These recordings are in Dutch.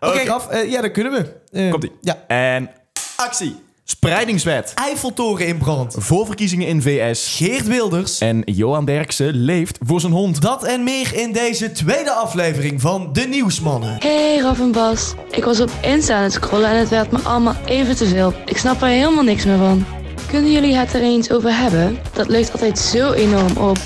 Oké, eh, ja, dan kunnen we. Eh, Komt-ie. Ja, En actie. Spreidingswet. Eiffeltoren in brand. Voorverkiezingen in VS. Geert Wilders. En Johan Derksen leeft voor zijn hond. Dat en meer in deze tweede aflevering van De Nieuwsmannen. Hey Raf en Bas, ik was op Insta aan het scrollen en het werd me allemaal even te veel. Ik snap er helemaal niks meer van. Kunnen jullie het er eens over hebben? Dat leeft altijd zo enorm op.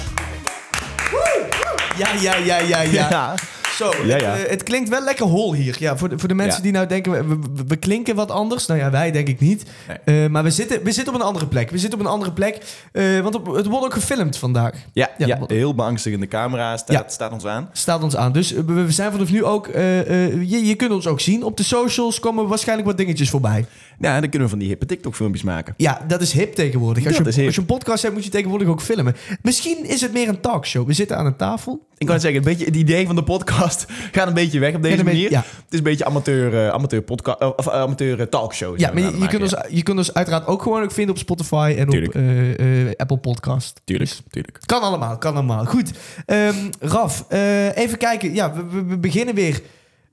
Ja, ja, ja, ja, ja. Ja. Zo, Ja, Het, ja. eh, het klinkt wel lekker hol hier. Ja, voor, de, voor de mensen Ja. die nou denken, we, we, we klinken wat anders. Nou ja, wij denk ik niet. Nee. Eh, maar we zitten, we zitten op een andere plek. We zitten op een andere plek. eh, want op- het wordt ook gefilmd vandaag. Ja, Ja, ja, heel beangstigende camera staat, Ja. staat ons aan. Staat ons aan. Dus we, we zijn vanaf nu ook... je, je kunt ons ook zien. Op de socials komen waarschijnlijk wat dingetjes voorbij. Ja, dan kunnen we van die hippe TikTok-filmpjes maken. Ja, dat is hip tegenwoordig. Als, je, hip. als je een podcast hebt, moet je tegenwoordig ook filmen. Misschien is het meer een talkshow. We zitten aan een tafel. Ik kan zeggen, een beetje, het idee van de podcast gaat een beetje weg op deze beetje- manier. ja. Het is een beetje amateur, eh, amateur, podcast, of eh, amateur eh, talkshow. Ja, maar je, kunt ons, je kunt ons uiteraard ook gewoon ook vinden op Spotify en Tuurlijk. op eh, eh, Apple Podcast. Tuurlijk, tuurlijk. Kan allemaal, kan allemaal. Goed. Ehm, Raf, eh, even kijken. Ja, we, beginnen weer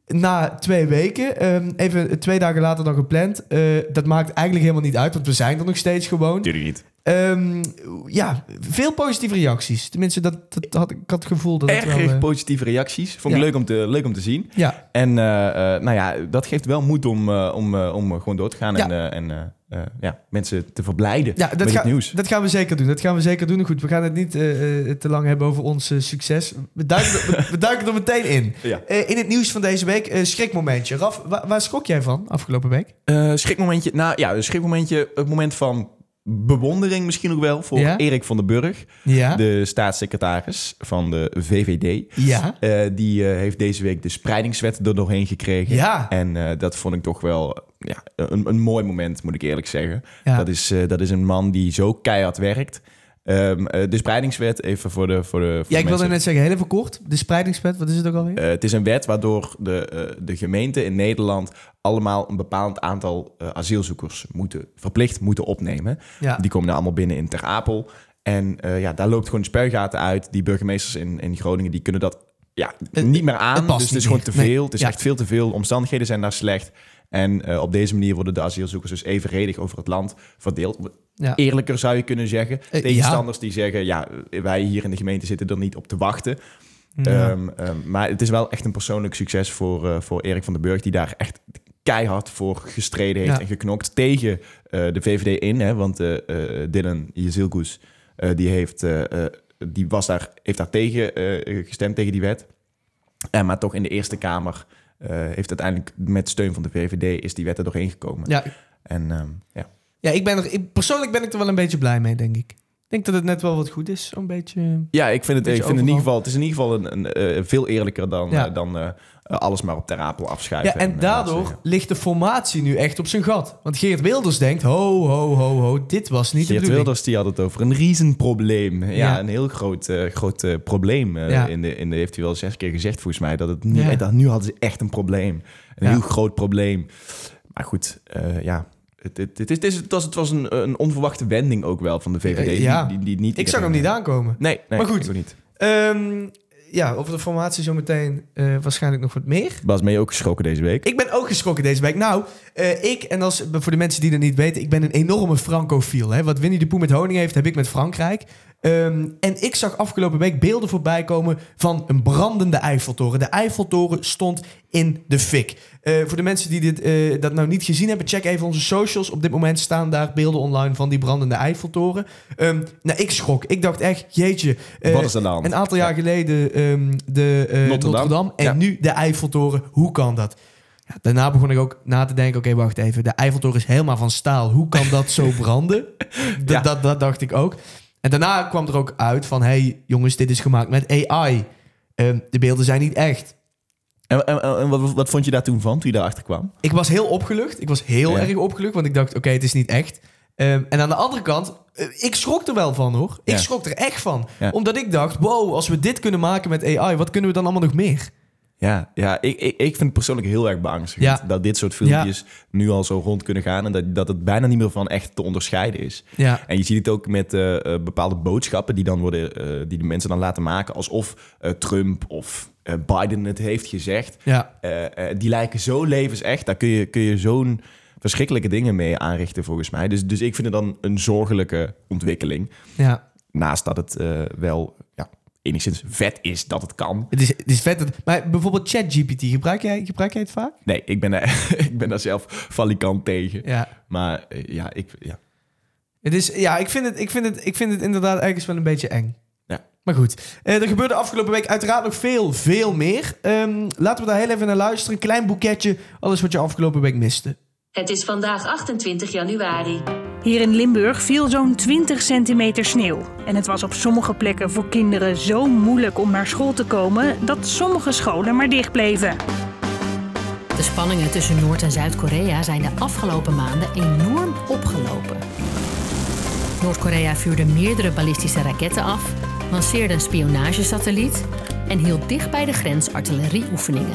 na twee weken. Ehm, even twee dagen later dan gepland. Eh, dat maakt eigenlijk helemaal niet uit, want we zijn er nog steeds gewoon. Tuurlijk niet. Ehm, ja, veel positieve reacties. Tenminste, dat, dat had, ik had het gevoel dat het wel... Erg eh, positieve reacties. Vond ik Ja. leuk, om te, leuk om te zien. ja, En eh, eh, nou ja, dat geeft wel moed om, om, om gewoon door te gaan Ja. en, eh, en eh, eh, ja, mensen te verblijden ja met dat, het nieuws. dat gaan we zeker doen. Dat gaan we zeker doen. Goed, we gaan het niet te lang hebben over ons succes. We duiken, er- we, duiken er meteen in. Ja. Eh, in het nieuws van deze week, schrikmomentje. Raf, wa- waar schrok jij van afgelopen week? Eh, schrikmomentje, nou ja, een schrikmomentje, het moment van bewondering misschien ook wel voor Ja? Erik van den Burg, Ja. de staatssecretaris van de VVD. Ja. Eh, die eh, heeft deze week de spreidingswet er doorheen gekregen. Ja. En eh, dat vond ik toch wel ja, een, een mooi moment, moet ik eerlijk zeggen. Ja. Dat, is, dat is een man die zo keihard werkt. Ehm, eh, de spreidingswet, even voor de, voor de, voor Ja, ik wilde net zeggen, heel even kort. De spreidingswet, wat is het ook alweer? Eh, het is een wet waardoor de, eh, de gemeenten in Nederland allemaal een bepaald aantal asielzoekers moeten, verplicht moeten opnemen. ja. Die komen dan allemaal binnen in Ter Apel. En ja, daar loopt gewoon de spuigaten uit. Die burgemeesters in, in Groningen die kunnen dat ja, Het- niet meer aan. het past dus het is gewoon te veel. Nee. Het is Ja. echt veel te veel. Omstandigheden zijn daar slecht. En op deze manier worden de asielzoekers dus evenredig over het land verdeeld. Ja. Eerlijker zou je kunnen zeggen. Eh, Tegenstanders die zeggen, ja, wij hier in de gemeente zitten er niet op te wachten. Ja. Ehm, ehm, maar het is wel echt een persoonlijk succes voor, eh, voor Erik van den Burg, die daar echt keihard voor gestreden heeft en geknokt tegen eh, de VVD in. Hè, want Dylan Jezilgus, eh die, heeft, die was daar, heeft daar tegen gestemd, tegen die wet. En maar toch in de Eerste Kamer heeft uiteindelijk met steun van de VVD is die wet er doorheen gekomen. ja. En ehm, ja. Ja, ik ben er, ik, persoonlijk ben ik er wel een beetje blij mee, denk ik. Ik denk dat het net wel wat goed is. Zo'n beetje... Ja, ik vind het, ik vind in ieder geval, het is in ieder geval een, een, eh, veel eerlijker dan, Ja. eh, dan eh, alles maar op ter apel afschuiven. Ja, en daardoor ligt de formatie nu echt op zijn gat. Want Geert Wilders denkt, ho, ho, ho, ho, dit was niet de Geert. Wilders die had het over een riesenprobleem. Ja, Ja. een heel groot, groot probleem. Ja. in de, in de, heeft hij wel zes keer gezegd volgens mij. Dat het nu, Ja. dat, nu hadden ze echt een probleem. Een heel groot probleem. Maar goed, ja. Het, het, het, is, het, was, het was een, een onverwachte wending ook wel van de VVD. Ja. Die, die, die niet Ik zag hem niet aankomen. Nee, nee Maar goed. ik niet. Ehm, ja, over de formatie zometeen eh waarschijnlijk nog wat meer. Bas, ben je ook geschrokken deze week? Ik ben ook geschrokken deze week. Nou, eh, ik, en als, voor de mensen die dat niet weten, ik ben een enorme francofiel. Hè? Wat Winnie de Pooh met honing heeft, heb ik met Frankrijk. Ehm, en ik zag afgelopen week beelden voorbij komen van een brandende Eiffeltoren. De Eiffeltoren stond in de fik. Eh, voor de mensen die dit, eh, dat nou niet gezien hebben, check even onze socials. Op dit moment staan daar beelden online van die brandende Eiffeltoren. Ehm, nou, ik schrok. Ik dacht echt, jeetje. eh, Wat is er? Een aantal jaar geleden ehm, de eh, Notre Notre, Dame. Dame en Ja. nu de Eiffeltoren. Hoe kan dat? Ja, daarna begon ik ook na te denken, oké, wacht even. De Eiffeltoren is helemaal van staal. Hoe kan dat zo branden? Dat, dat dacht ik ook. En daarna kwam er ook uit van, hey jongens, dit is gemaakt met AI. Ehm, de beelden zijn niet echt. En, en, en wat, wat vond je daar toen van, toen je daarachter kwam? Ik was heel opgelucht. Ik was heel Ja. erg opgelucht, want ik dacht, oké, het is niet echt. Ehm, en aan de andere kant, eh, ik schrok er wel van hoor. Ik Ja. schrok er echt van. Ja. Omdat ik dacht, wow, als we dit kunnen maken met AI, wat kunnen we dan allemaal nog meer? Ja, ja ik, ik, ik vind het persoonlijk heel erg beangstigend Ja. dat dit soort filmpjes nu al zo rond kunnen gaan en dat, dat het bijna niet meer van echt te onderscheiden is. Ja. En je ziet het ook met eh, eh, bepaalde boodschappen die dan worden, eh, die de mensen dan laten maken alsof Trump of Biden het heeft gezegd. Ja. Die lijken zo levensecht. Daar kun je, kun je zo'n verschrikkelijke dingen mee aanrichten volgens mij. Dus, dus ik vind het dan een zorgelijke ontwikkeling. Ja. Naast dat het wel ja, enigszins vet is dat het kan. Het is, het is vet. Dat, maar bijvoorbeeld ChatGPT, gebruik jij, gebruik jij het vaak? Nee, ik ben, daar, ik ben daar zelf valikant tegen. Ja. Maar eh, ja, ik, ja, Het is, ja, ik vind het, ik, vind het, ik vind het inderdaad ergens wel een beetje eng. Ja. Maar goed, eh, er gebeurde afgelopen week uiteraard nog veel, veel meer. Ehm, laten we daar heel even naar luisteren. Een klein boeketje, alles wat je afgelopen week miste. Het is vandaag 28 januari. Hier in Limburg viel zo'n 20 centimeter sneeuw. En het was op sommige plekken voor kinderen zo moeilijk om naar school te komen dat sommige scholen maar dicht bleven. De spanningen tussen Noord- en Zuid-Korea zijn de afgelopen maanden enorm opgelopen. Noord-Korea vuurde meerdere ballistische raketten af, lanceerde een spionagesatelliet en hield dicht bij de grens artillerieoefeningen.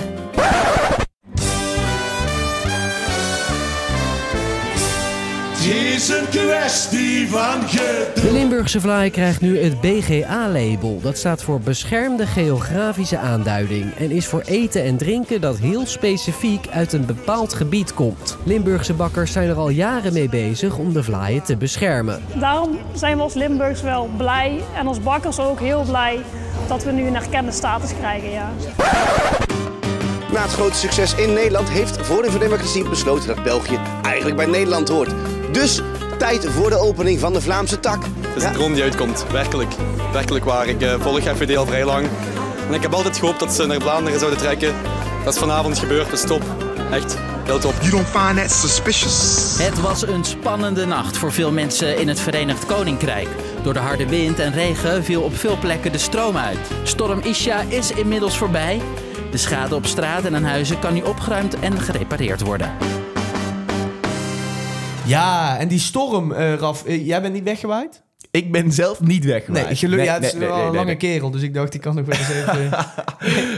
Het is een kwestie van geduld. De Limburgse vlaai krijgt nu het BGA-label. Dat staat voor Beschermde Geografische Aanduiding en is voor eten en drinken dat heel specifiek uit een bepaald gebied komt. Limburgse bakkers zijn er al jaren mee bezig om de vlaaien te beschermen. Daarom zijn we als Limburgs wel blij en als bakkers ook heel blij dat we nu een erkende status krijgen. Ja. Na het grote succes in Nederland heeft Forum voor Democratie besloten dat België eigenlijk bij Nederland hoort. Dus tijd voor de opening van de Vlaamse tak. Het is een droom die uitkomt, werkelijk. Werkelijk waar. Ik eh, volg FVD al vrij lang. En ik heb altijd gehoopt dat ze naar Vlaanderen zouden trekken. Dat is vanavond gebeurd, dus top. Echt, heel top. You don't find that suspicious. Het was een spannende nacht voor veel mensen in het Verenigd Koninkrijk. Door de harde wind en regen viel op veel plekken de stroom uit. Storm Isha is inmiddels voorbij. De schade op straat en aan huizen kan nu opgeruimd en gerepareerd worden. Ja, en die storm, eh, Raf, eh, jij bent niet weggewaaid? Ik ben zelf niet weg. Nee, gelukkig. ja, het is wel een lange kerel, dus ik dacht, ik kan nog wel eens even...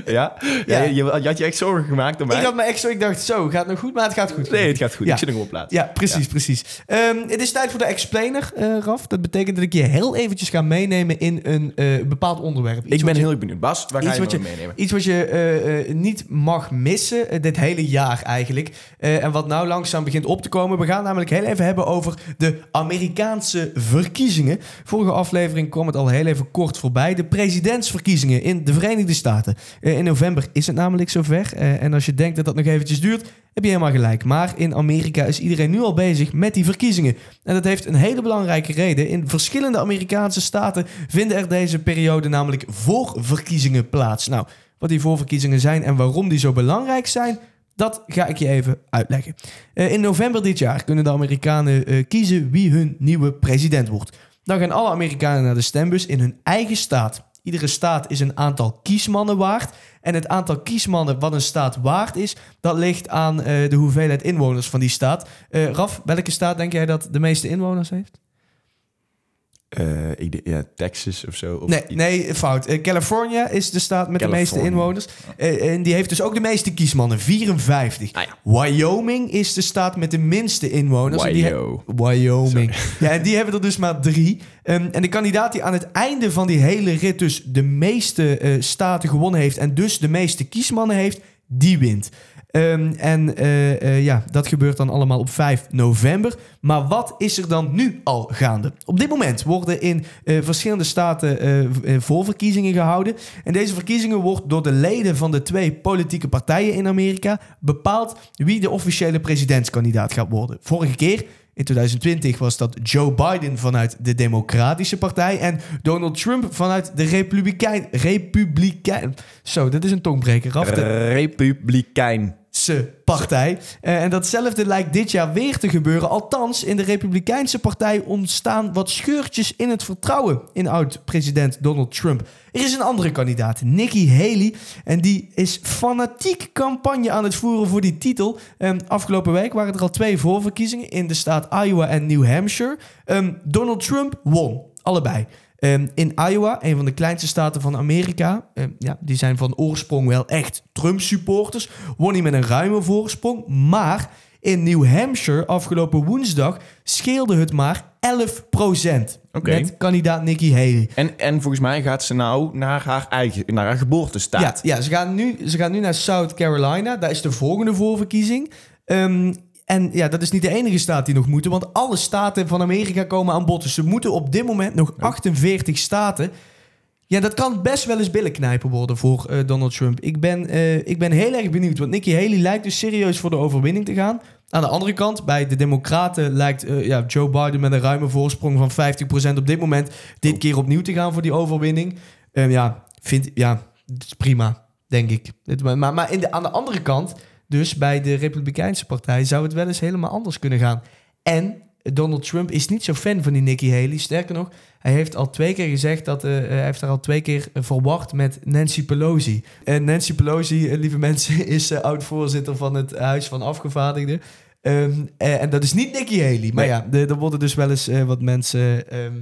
Ja? ja? Je, je had je echt zorgen gemaakt om mij? ik had me echt zo, ik dacht, zo, gaat het nog goed? Maar het gaat goed. Nee, het gaat goed. Ja. Ik zit nog op plaats. Ja, precies, precies. Ehm, het is tijd voor de explainer, eh, Raf. Dat betekent dat ik je heel eventjes ga meenemen in een eh, bepaald onderwerp. Iets Ik ben je- heel benieuwd. Bas, waar ga Iets je wat, je, meenemen? iets wat je eh, niet mag missen dit hele jaar eigenlijk. En wat nou langzaam begint op te komen. We gaan namelijk heel even hebben over de Amerikaanse verkiezingen. Vorige aflevering kwam het al heel even kort voorbij. De presidentsverkiezingen in de Verenigde Staten. Eh, in november is het namelijk zover. Eh, en als je denkt dat dat nog eventjes duurt, heb je helemaal gelijk. Maar in Amerika is iedereen nu al bezig met die verkiezingen. En dat heeft een hele belangrijke reden. In verschillende Amerikaanse staten vinden er deze periode namelijk voorverkiezingen plaats. Nou, wat die voorverkiezingen zijn en waarom die zo belangrijk zijn, dat ga ik je even uitleggen. Eh, in november dit jaar kunnen de Amerikanen kiezen wie hun nieuwe president wordt. Dan gaan alle Amerikanen naar de stembus in hun eigen staat. Iedere staat is een aantal kiesmannen waard. En het aantal kiesmannen wat een staat waard is, dat ligt aan eh, de hoeveelheid inwoners van die staat. Eh, Raf, welke staat denk jij dat de meeste inwoners heeft? Eh, ik denk- ja, Texas of zo. Of Nee, iets. nee, fout. Eh, California is de staat met de meeste inwoners. Eh, en die heeft dus ook de meeste kiesmannen, 54. Ah, ja. Wyoming is de staat met de minste inwoners. En die. Wyoming. Ja, en die hebben er dus maar drie. En de kandidaat die aan het einde van die hele rit dus de meeste staten gewonnen heeft... en dus de meeste kiesmannen heeft, die wint. Ehm, en eh, eh, ja, dat gebeurt dan allemaal op 5 november. Maar wat is er dan nu al gaande? Op dit moment worden in eh, verschillende staten voorverkiezingen gehouden. En deze verkiezingen wordt door de leden van de twee politieke partijen in Amerika bepaald wie de officiële presidentskandidaat gaat worden. Vorige keer in 2020 was dat Joe Biden vanuit de Democratische Partij en Donald Trump vanuit de Republikein. Republikein. Zo, dat is een tongbreker. De- Republikein. Partij. Eh, en datzelfde lijkt dit jaar weer te gebeuren. Althans, in de Republikeinse partij ontstaan wat scheurtjes in het vertrouwen in oud-president Donald Trump. Er is een andere kandidaat, Nikki Haley. En die is fanatiek campagne aan het voeren voor die titel. Ehm, afgelopen week waren er al twee voorverkiezingen in de staat Iowa en New Hampshire. Ehm, Donald Trump won, allebei. Ehm, in Iowa, een van de kleinste staten van Amerika, ehm, ja, die zijn van oorsprong wel echt Trump-supporters, won hij met een ruime voorsprong. Maar in New Hampshire afgelopen woensdag scheelde het maar 11 Oké. met kandidaat Nikki Haley. En, en volgens mij gaat ze nou naar haar eigen, naar haar geboortestaat. Ja, ja ze, gaan nu, ze gaan nu naar South Carolina. Daar is de volgende voorverkiezing. Ehm, en ja, dat is niet de enige staat die nog moeten, want alle staten van Amerika komen aan bod. Dus ze moeten op dit moment nog 48 staten. Ja, dat kan best wel eens billenknijpen worden voor eh, Donald Trump. Ik ben, eh, ik ben heel erg benieuwd, want Nikki Haley lijkt dus serieus voor de overwinning te gaan. Aan de andere kant, bij de Democraten lijkt eh, ja, Joe Biden met een ruime voorsprong van 50% op dit moment dit keer opnieuw te gaan voor die overwinning. Ehm, ja, vind, ja, is prima, denk ik. Maar maar in de, aan de andere kant, dus bij de Republikeinse partij, zou het wel eens helemaal anders kunnen gaan. En Donald Trump is niet zo fan van die Nikki Haley. Sterker nog, hij heeft al twee keer gezegd dat eh, hij heeft haar al twee keer eh, verward met Nancy Pelosi. En Nancy Pelosi, eh, lieve mensen, is eh, oud-voorzitter van het Huis van Afgevaardigden. Ehm, eh, en dat is niet Nikki Haley. Maar Nee. ja, er worden dus wel eens eh, wat mensen... ehm,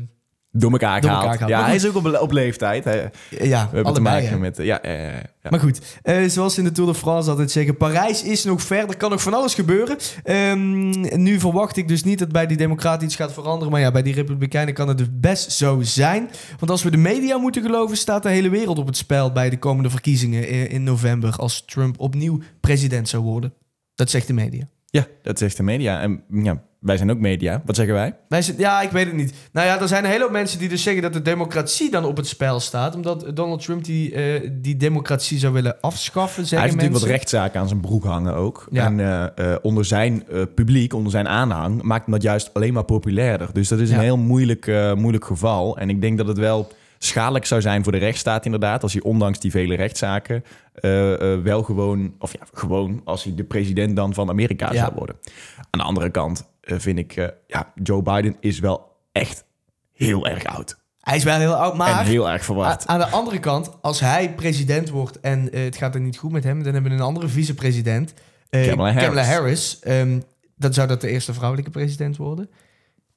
Door elkaar Door gehaald. elkaar. Ja, hij is ook op, op leeftijd. Ja, we hebben te maken hè. met... Ja, ja, ja. Maar goed, eh, zoals in de Tour de France altijd zeggen, Parijs is nog ver, er kan nog van alles gebeuren. Ehm, nu verwacht ik dus niet dat bij die Democraten iets gaat veranderen, maar ja, bij die Republikeinen kan het dus best zo zijn. Want als we de media moeten geloven, staat de hele wereld op het spel bij de komende verkiezingen in, in november, als Trump opnieuw president zou worden. Dat zegt de media. Ja, dat zegt de media. En ja, wij zijn ook media. Wat zeggen wij? Wij zitten, ja, ik weet het niet. Nou ja, er zijn een hele hoop mensen die dus zeggen dat de democratie dan op het spel staat. Omdat Donald Trump die, eh, die democratie zou willen afschaffen, Hij zeggen heeft natuurlijk wat rechtszaken aan zijn broek hangen ook. Ja. En eh, eh, onder zijn publiek, onder zijn aanhang, maakt hem dat juist alleen maar populairder. Dus dat is Ja. een heel moeilijk, moeilijk geval. En ik denk dat het wel schadelijk zou zijn voor de rechtsstaat inderdaad... als hij ondanks die vele rechtszaken wel gewoon... of ja, gewoon als hij de president dan van Amerika Ja. zou worden. Aan de andere kant vind ik... eh, ja, Joe Biden is wel echt heel erg oud. Hij is wel heel oud, maar... en heel erg verwacht. Aan de andere kant, als hij president wordt en eh, het gaat er niet goed met hem, dan hebben we een andere vicepresident. eh, Kamala Harris. Harris. Ehm, dan zou dat de eerste vrouwelijke president worden.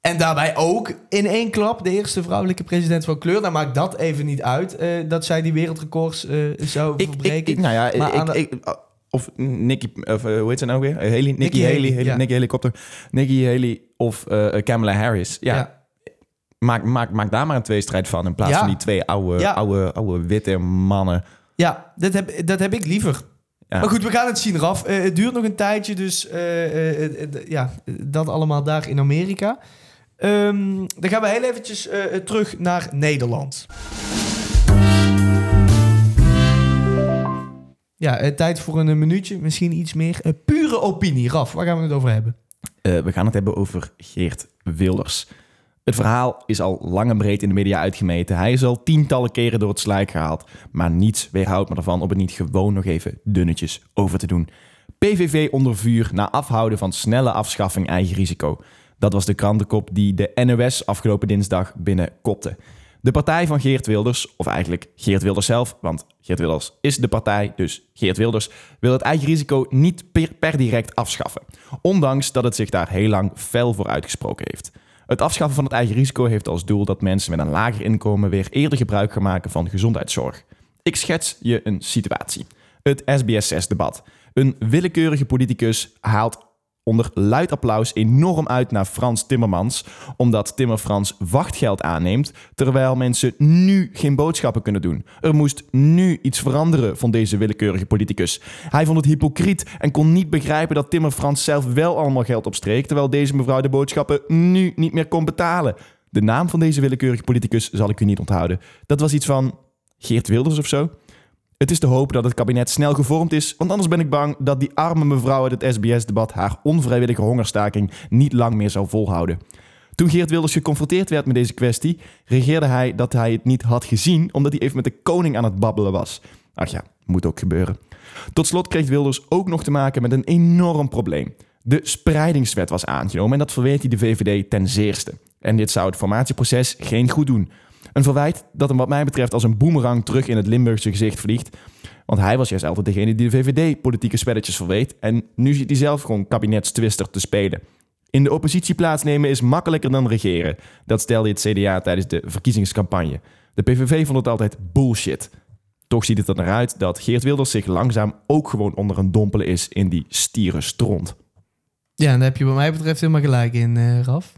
En daarbij ook in één klap de eerste vrouwelijke president van kleur. Dan maakt dat even niet uit eh, dat zij die wereldrecords eh, zou Ik, verbreken. ik, ik, nou ja, Maar ik, aan de- ik- of Nicky, of eh, hoe heet ze nou weer? Eh, Haley, Nikki, Nikki Haley, Haley, Haley- ja. Nikki Helikopter, Nikki Haley of eh, Kamala Harris. Ja, Ja. Maak, maak, maak daar maar een tweestrijd van in plaats Ja. van die twee oude, oude, oude witte mannen. Ja, dat heb, dat heb ik liever. Ja. Maar goed, we gaan het zien eraf. Eh, het duurt nog een tijdje, dus ja, dat allemaal daar in Amerika. Ehm, dan gaan we heel eventjes terug naar Nederland. Ja, eh, tijd voor een eh, minuutje, misschien iets meer. Eh, pure opinie, Raf, waar gaan we het over hebben? We gaan het hebben over Geert Wilders. Het verhaal is al lang en breed in de media uitgemeten. Hij is al tientallen keren door het slijk gehaald. Maar niets weerhoudt me ervan om het niet gewoon nog even dunnetjes over te doen. PVV onder vuur na afhouden van snelle afschaffing eigen risico. Dat was de krantenkop die de NOS afgelopen dinsdag binnenkopte. De partij van Geert Wilders, of eigenlijk Geert Wilders zelf, want Geert Wilders is de partij, dus Geert Wilders, wil het eigen risico niet per, direct afschaffen. Ondanks dat het zich daar heel lang fel voor uitgesproken heeft. Het afschaffen van het eigen risico heeft als doel dat mensen met een lager inkomen weer eerder gebruik gaan maken van gezondheidszorg. Ik schets je een situatie. Het SBS6-debat. Een willekeurige politicus haalt onder luid applaus enorm uit naar Frans Timmermans, omdat Timmer Frans wachtgeld aanneemt, terwijl mensen nu geen boodschappen kunnen doen. Er moest nu iets veranderen van deze willekeurige politicus. Hij vond het hypocriet en kon niet begrijpen dat Timmer Frans zelf wel allemaal geld opstreek, terwijl deze mevrouw de boodschappen nu niet meer kon betalen. De naam van deze willekeurige politicus zal ik u niet onthouden. Dat was iets van Geert Wilders of zo. Het is te hopen dat het kabinet snel gevormd is, want anders ben ik bang dat die arme mevrouw uit het SBS-debat haar onvrijwillige hongerstaking niet lang meer zou volhouden. Toen Geert Wilders geconfronteerd werd met deze kwestie, reageerde hij dat hij het niet had gezien, omdat hij even met de koning aan het babbelen was. Ach ja, moet ook gebeuren. Tot slot kreeg Wilders ook nog te maken met een enorm probleem. De spreidingswet was aangenomen en dat verweet hij de VVD ten zeerste. En dit zou het formatieproces geen goed doen. Een verwijt dat hem wat mij betreft als een boemerang terug in het Limburgse gezicht vliegt. Want hij was juist altijd degene die de VVD politieke spelletjes verweet. En nu zit hij zelf gewoon kabinetstwister te spelen. In de oppositie plaatsnemen is makkelijker dan regeren. Dat stelde het CDA tijdens de verkiezingscampagne. De PVV vond het altijd bullshit. Toch ziet het er naar uit dat Geert Wilders zich langzaam ook gewoon onder een dompelen is in die stierenstront. Ja, en daar heb je wat mij betreft helemaal gelijk in, eh, Raf.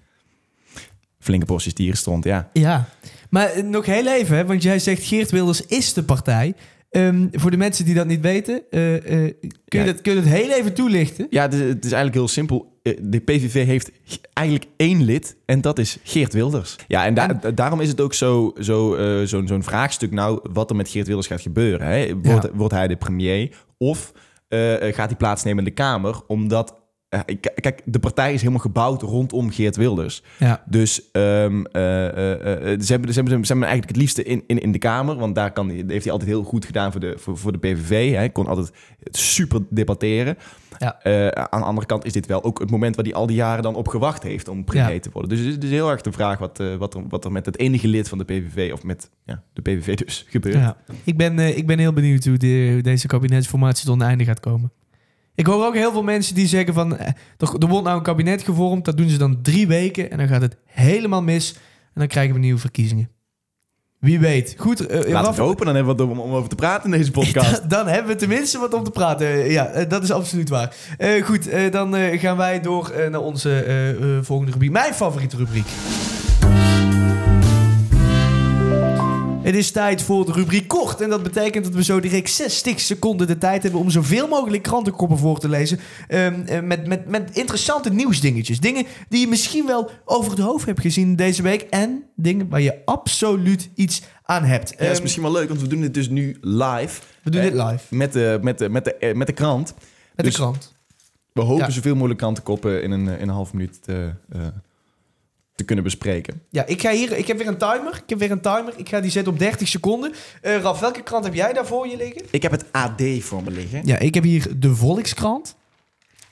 Flinke portie stierenstront, ja. Ja, maar nog heel even, hè, want jij zegt Geert Wilders is de partij. Ehm, voor de mensen die dat niet weten, eh, eh, kun, je dat, kun je dat heel even toelichten? Ja, het is, het is eigenlijk heel simpel. Eh, De PVV heeft eigenlijk één lid en dat is Geert Wilders. Ja, en, da- daarom is het ook zo, zo, eh, zo'n zo'n vraagstuk nou wat er met Geert Wilders gaat gebeuren. Hè? Wordt, Ja. wordt hij de premier of gaat hij plaatsnemen in de Kamer? Omdat, kijk, de partij is helemaal gebouwd rondom Geert Wilders. Ja. Dus eh, eh, eh, ze, hebben, ze, hebben, ze hebben eigenlijk het liefste in, in, in de Kamer. Want daar kan, heeft hij altijd heel goed gedaan voor de, voor, voor de PVV. Hij kon altijd super debatteren. Ja. Eh, aan de andere kant is dit wel ook het moment waar hij al die jaren dan op gewacht heeft om premier Ja. te worden. Dus het is heel erg de vraag wat, eh, wat, er, wat er met het enige lid van de PVV, of met ja, de PVV dus, gebeurt. Ja. Ik, ben, eh, ik ben heel benieuwd hoe, de- hoe deze kabinetsformatie tot een einde gaat komen. Ik hoor ook heel veel mensen die zeggen van... eh, er, wordt nou een kabinet gevormd, dat doen ze dan drie weken... en dan gaat het helemaal mis en dan krijgen we nieuwe verkiezingen. Wie weet. Goed, eh, Laten we hopen, dan hebben we wat om, om over te praten in deze podcast. Dan hebben we tenminste wat om te praten. Eh, Ja, dat is absoluut waar. Goed, dan gaan wij door naar onze volgende rubriek. Mijn favoriete rubriek. Het is tijd voor de rubriek kort. En dat betekent dat we zo direct 60 seconden de tijd hebben om zoveel mogelijk krantenkoppen voor te lezen. Ehm, eh, met, met, met interessante nieuwsdingetjes. Dingen die je misschien wel over het hoofd hebt gezien deze week. En dingen waar je absoluut iets aan hebt. Ja, dat is Ehm, misschien wel leuk, want we doen dit dus nu live. We doen Eh, dit live. Met de, met de, met de, eh, met de krant. Met Dus de krant. We hopen Ja. zoveel mogelijk krantenkoppen in een, eh, in een half minuut te, eh, te kunnen bespreken. Ja, ik, ga hier, ik heb weer een timer. Ik heb weer een timer. Ik ga die zetten op 30 seconden. Eh Raf, welke krant heb jij daar voor je liggen? Ik heb het AD voor me liggen. Ja, ik heb hier de Volkskrant.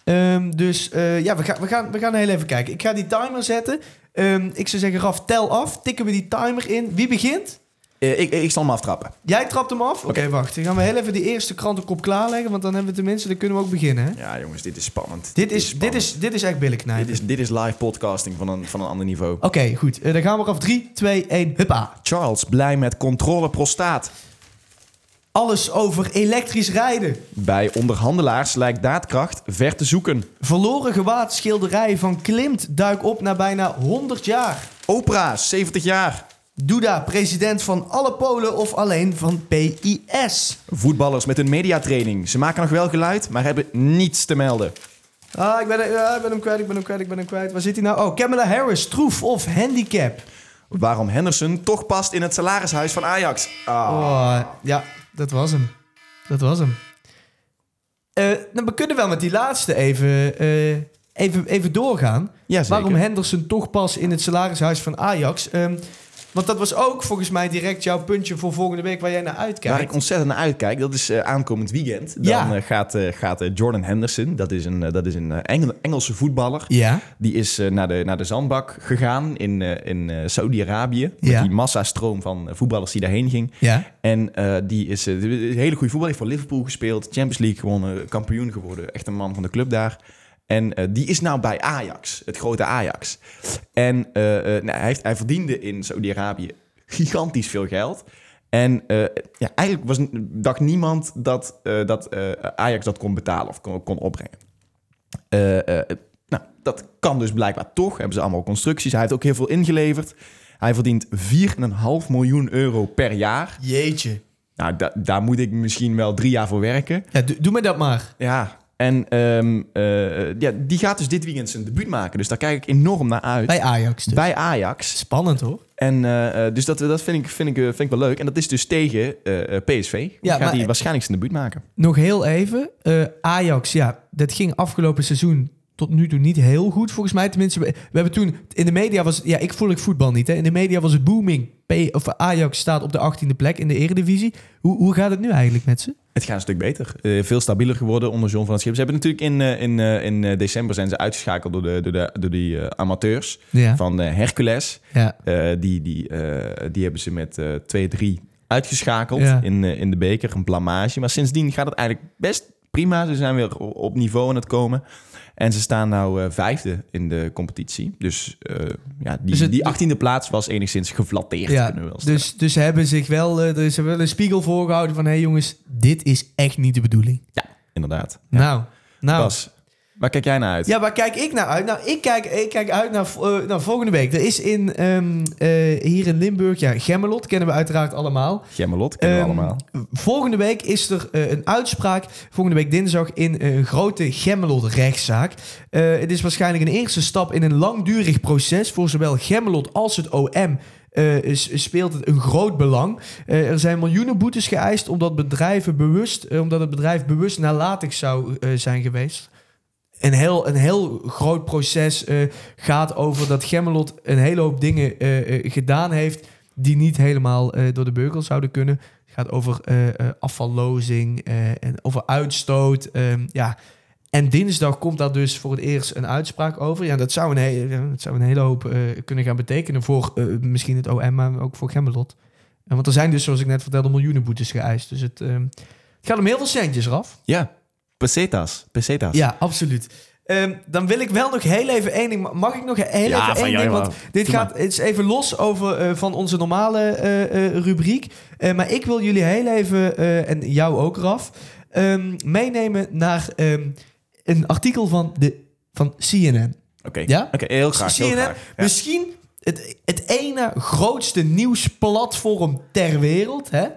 Ehm, dus eh, ja, we gaan, we, gaan, we gaan heel even kijken. Ik ga die timer zetten. Ehm, ik zou zeggen, Raf, tel af. Tikken we die timer in. Wie begint? Eh, ik, ik zal hem aftrappen. Jij trapt hem af? Oké, wacht. Dan gaan we heel even die eerste krantenkop klaarleggen. Want dan hebben we tenminste, dan kunnen we ook beginnen. Hè? Ja, jongens, dit is spannend. Dit, is, dit, is, dit is echt billen knijpen. Dit is, dit is live podcasting van een, van een ander niveau. Oké, goed. Eh, dan gaan we af. 3, 2, 1, huppa. Charles, blij met controle prostaat. Alles over elektrisch rijden. Bij onderhandelaars lijkt daadkracht ver te zoeken. Verloren gewaad schilderij van Klimt duik op na bijna 100 jaar. Oprah, 70 jaar. Duda, president van alle Polen of alleen van PIS. Voetballers met een mediatraining. Ze maken nog wel geluid, maar hebben niets te melden. Ah, ik ben, ja, ik ben hem kwijt, ik ben hem kwijt, ik ben hem kwijt. Waar zit hij nou? Oh, Kamala Harris, troef of handicap. Waarom Henderson toch past in het salarishuis van Ajax. Ah. Oh, ja, dat was hem. Dat was hem. Eh, nou, we kunnen wel met die laatste even, eh, even, even doorgaan. Ja. Waarom Henderson toch pas in het salarishuis van Ajax? Ehm, want dat was ook volgens mij direct jouw puntje voor volgende week waar jij naar uitkijkt. Waar ik ontzettend naar uitkijk, dat is eh, aankomend weekend. Dan Ja. eh, gaat, eh, gaat Jordan Henderson, dat is een, dat is een Engel- Engelse voetballer. Ja. Die is naar, de, naar de zandbak gegaan in, in Saudi-Arabië. Met Ja. die massastroom van voetballers die daarheen ging. Ja. En die is een hele goede voetballer. Heeft voor Liverpool gespeeld, Champions League gewonnen, kampioen geworden. Echt een man van de club daar. En eh, die is nou bij Ajax, het grote Ajax. En eh, eh, nou, hij, heeft, hij verdiende in Saudi-Arabië gigantisch veel geld. En ja, eigenlijk was, dacht niemand dat, dat Ajax dat kon betalen of kon, kon opbrengen. Nou, dat kan dus blijkbaar toch. Hebben ze allemaal constructies. Hij heeft ook heel veel ingeleverd. Hij verdient 4,5 miljoen euro per jaar. Jeetje. Nou, da- daar moet ik misschien wel drie jaar voor werken. Ja, doe, doe me dat maar. Ja, en ehm, eh, ja, die gaat dus dit weekend zijn debuut maken. Dus daar kijk ik enorm naar uit. Bij Ajax dus. Bij Ajax. Spannend hoor. En eh, eh, dus dat, dat vind, ik, vind, ik, vind ik wel leuk. En dat is dus tegen PSV. Ja, gaat hij waarschijnlijk zijn debuut maken. Nog heel even. Ajax, ja, dat ging afgelopen seizoen tot nu toe niet heel goed, volgens mij. Tenminste, we, hebben toen... In de media was... Ja, ik volg voetbal niet, hè. In de media was het booming. P, of Ajax staat op de 18e plek in de eredivisie. Hoe, hoe gaat het nu eigenlijk met ze? Het gaat een stuk beter. Eh, veel stabieler geworden onder John van het Schip. Ze hebben natuurlijk in, eh, in, eh, in december zijn ze uitgeschakeld door, de, door, de, door die amateurs Ja. van Hercules. Ja. Die, die, die hebben ze met eh 2-3 uitgeschakeld Ja. in, in de beker. Een blamage. Maar sindsdien gaat het eigenlijk best prima. Ze zijn weer op niveau aan het komen. En ze staan nou eh, vijfde in de competitie. Dus eh, ja, die, Dus die achttiende plaats was enigszins geflatteerd, Ja, we wel dus, dus ze hebben zich wel, eh, er is wel een spiegel voorgehouden van... hé hey jongens, dit is echt niet de bedoeling. Inderdaad. Nou, nou. Bas, waar kijk jij naar uit? Ja, waar kijk ik naar uit? Nou, ik kijk, ik kijk uit naar, eh, naar volgende week. Er is in, ehm, eh, hier in Limburg, ja, Gemmelot, kennen we uiteraard allemaal. Gemmelot, kennen we Ehm, allemaal. Volgende week is er eh, een uitspraak, volgende week dinsdag, in een grote Gemmelot-rechtszaak. Het is waarschijnlijk een eerste stap in een langdurig proces voor zowel Gemmelot als het OM. is- speelt het een groot belang. Er zijn miljoenen boetes geëist omdat, bedrijven bewust, omdat het bedrijf bewust nalatig zou zijn geweest. Een heel, een heel groot proces eh, gaat over dat Gemmelot een hele hoop dingen eh, eh, gedaan heeft die niet helemaal door de beugel zouden kunnen. Het gaat over afvallozing en over uitstoot. ehm, ja. En dinsdag komt daar dus voor het eerst een uitspraak over. Ja, dat zou een, hele, dat zou een hele hoop kunnen gaan betekenen voor misschien het OM, maar ook voor Gemmelot. Want er zijn dus, zoals ik net vertelde, miljoenen boetes geëist. Dus het, ehm, het gaat om heel veel centjes, Raf. Ja, pesetas. Pesetas. Ja, absoluut. Ehm, dan wil ik wel nog heel even één ding. Mag ik nog heel Ja, even van één jou ding? Want dit Doe gaat het is even los over eh, van onze normale eh, eh, rubriek. Maar ik wil jullie heel even, en jou ook, Raf, ehm, meenemen naar ehm, een artikel van, de, van CNN. Oké, Ja? Oké, heel graag. Heel CNN, graag. Ja. misschien het, het ene grootste nieuwsplatform ter wereld. Hè?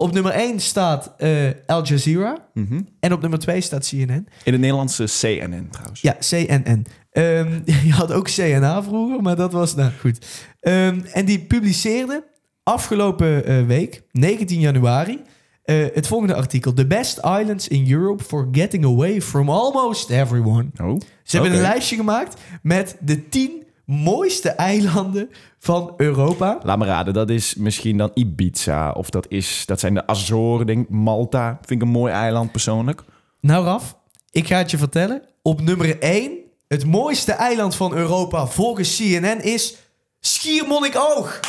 Op nummer 1 staat eh, Al Jazeera. Mhm. En op nummer 2 staat CNN. In het Nederlandse CNN trouwens. Ja, CNN. Ehm, je had ook CNA vroeger, maar dat was... Nou, goed. Ehm, en die publiceerde afgelopen eh, week, 19 januari... eh, het volgende artikel. The best islands in Europe for getting away from almost everyone. Oh, Ze hebben een lijstje gemaakt met de 10 mooiste eilanden van Europa. Laat me raden, dat is misschien dan Ibiza. Of dat, is, dat zijn de Azoren, denk ik. Malta vind ik een mooi eiland persoonlijk. Nou, Raf, ik ga het je vertellen. Op nummer 1, het mooiste eiland van Europa volgens CNN is Schiermonnikoog.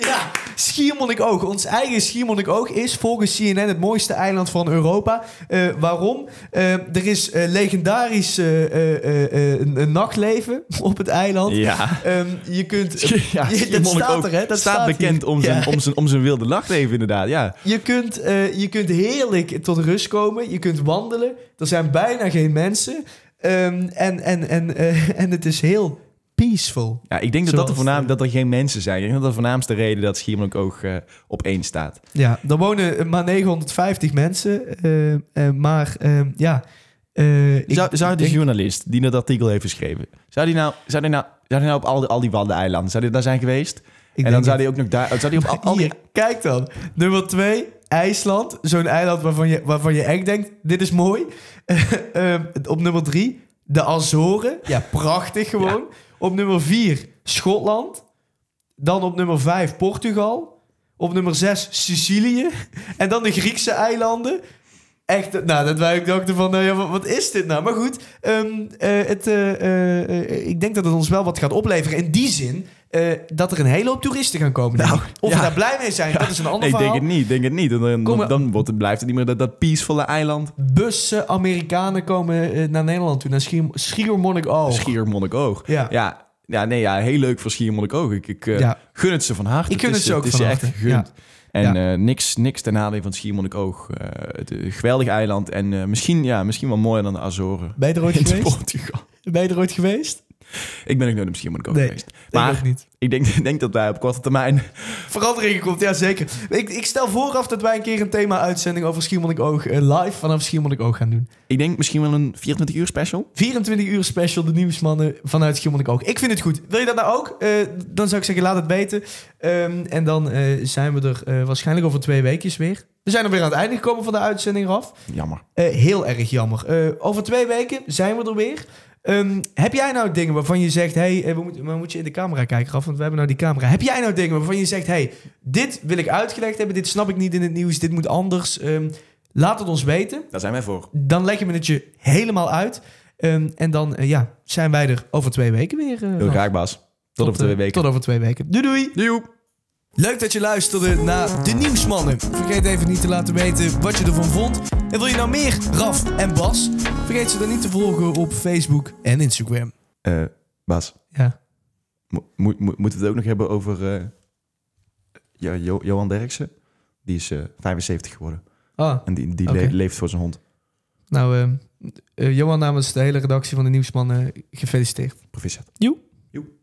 Ja, Schiermonnikoog. Ons eigen Schiermonnikoog is volgens CNN het mooiste eiland van Europa. Eh, waarom? Eh, er is eh, legendarisch een, nachtleven op het eiland. Ja. Ehm, je kunt... Ja, dat staat ook. er, hè? Dat staat, staat bekend hier. om zijn, Ja. om, zijn, om zijn wilde nachtleven, inderdaad. Ja. Je kunt, je kunt heerlijk tot rust komen. Je kunt wandelen. Er zijn bijna geen mensen. Ehm, en, en, en, en het is heel peaceful. ja, ik denk dat, dat, de voornaam, dat er geen mensen zijn. Ik denk dat dat de voornaamste reden dat Schiermonnikoog eh op één staat. Ja, er wonen maar 950 mensen. eh, eh, maar ehm, ja... eh, ik Zou, zou de denk- journalist die dat artikel heeft geschreven... Zou die nou, zou die nou, zou die nou op al die, al die Waddeneilanden... Zou die daar zijn geweest? en dan zou die ook nog daar... Zou die op al, al die, kijk dan. Nummer 2, IJsland. Zo'n eiland waarvan je, waarvan je echt denkt, dit is mooi. Ehm, op nummer 3, de Azoren. Ja, prachtig gewoon. Op nummer 4, Schotland. Dan op nummer 5, Portugal. Op nummer 6, Sicilië. En dan de Griekse eilanden. Echt, nou, dat wij ook dachten van, nou ja, wat, wat is dit nou? Maar goed, ehm, eh, het, eh, eh, ik denk dat het ons wel wat gaat opleveren. In die zin dat er een hele hoop toeristen gaan komen. Nou, of we ja. daar blij mee zijn, dat is een ander Nee, ik verhaal. denk het niet. Ik denk het niet. Dan, dan, wordt het, blijft het niet meer dat, dat peaceful eiland. Bussen Amerikanen komen naar Nederland toe, naar Schier, Schiermonnikoog. Schiermonnikoog. Ja. Ja, ja, nee, ja, heel leuk voor Schiermonnikoog. Ik, ik gun het ze van harte. Ik gun het ze ook het is van harte, echt gegund. En Ja. eh, niks, niks ten nadele van Schiermonnikoog. Eh het is een geweldig eiland. En eh, misschien, ja, misschien wel mooier dan de Azoren. Ben je er ooit In geweest? Portugal. Ben je er ooit geweest? Ik ben ook nooit op Schiermonnikoog Nee, geweest. ik Maar niet. ik denk, ik denk dat wij op korte termijn... Veranderingen komt, ja zeker. Ik, ik stel vooraf dat wij een keer een thema-uitzending over Schiermonnikoog eh, live vanaf Schiermonnikoog gaan doen. Ik denk misschien wel een 24 uur special. 24 uur special, de nieuwsmannen vanuit Schiermonnikoog. Ik vind het goed. Wil je dat nou ook? Eh, dan zou ik zeggen, laat het weten. Ehm, en dan eh, zijn we er waarschijnlijk over twee weekjes weer. We zijn er weer aan het einde gekomen van de uitzending, Raf. Jammer. Heel erg jammer. Over twee weken zijn we er weer. Ehm, heb jij nou dingen waarvan je zegt... hey, eh, we moeten, maar moet je in de camera kijken, Raf? Want we hebben nou die camera. Heb jij nou dingen waarvan je zegt... hey, dit wil ik uitgelegd hebben. Dit snap ik niet in het nieuws. Dit moet anders. Ehm, laat het ons weten. Daar zijn wij voor. Dan leggen we het je helemaal uit. Ehm, en dan eh, ja, zijn wij er over twee weken weer. eh, Heel graag, Bas. Tot, over eh, twee weken. Tot over twee weken. Doei doei. Doei. Leuk dat je luisterde naar de Nieuwsmannen. Vergeet even niet te laten weten wat je ervan vond. En wil je nou meer Raf en Bas? Vergeet ze dan niet te volgen op Facebook en Instagram. Eh, Bas. Ja. Mo- mo- mo- moeten we het ook nog hebben over eh, ja, Jo- Johan Derksen? Die is eh, 75 geworden. Ah, En die, die oké. leeft voor zijn hond. Nou, eh, eh, Johan namens de hele redactie van de Nieuwsmannen, gefeliciteerd. Proficiat. Joe. Joe.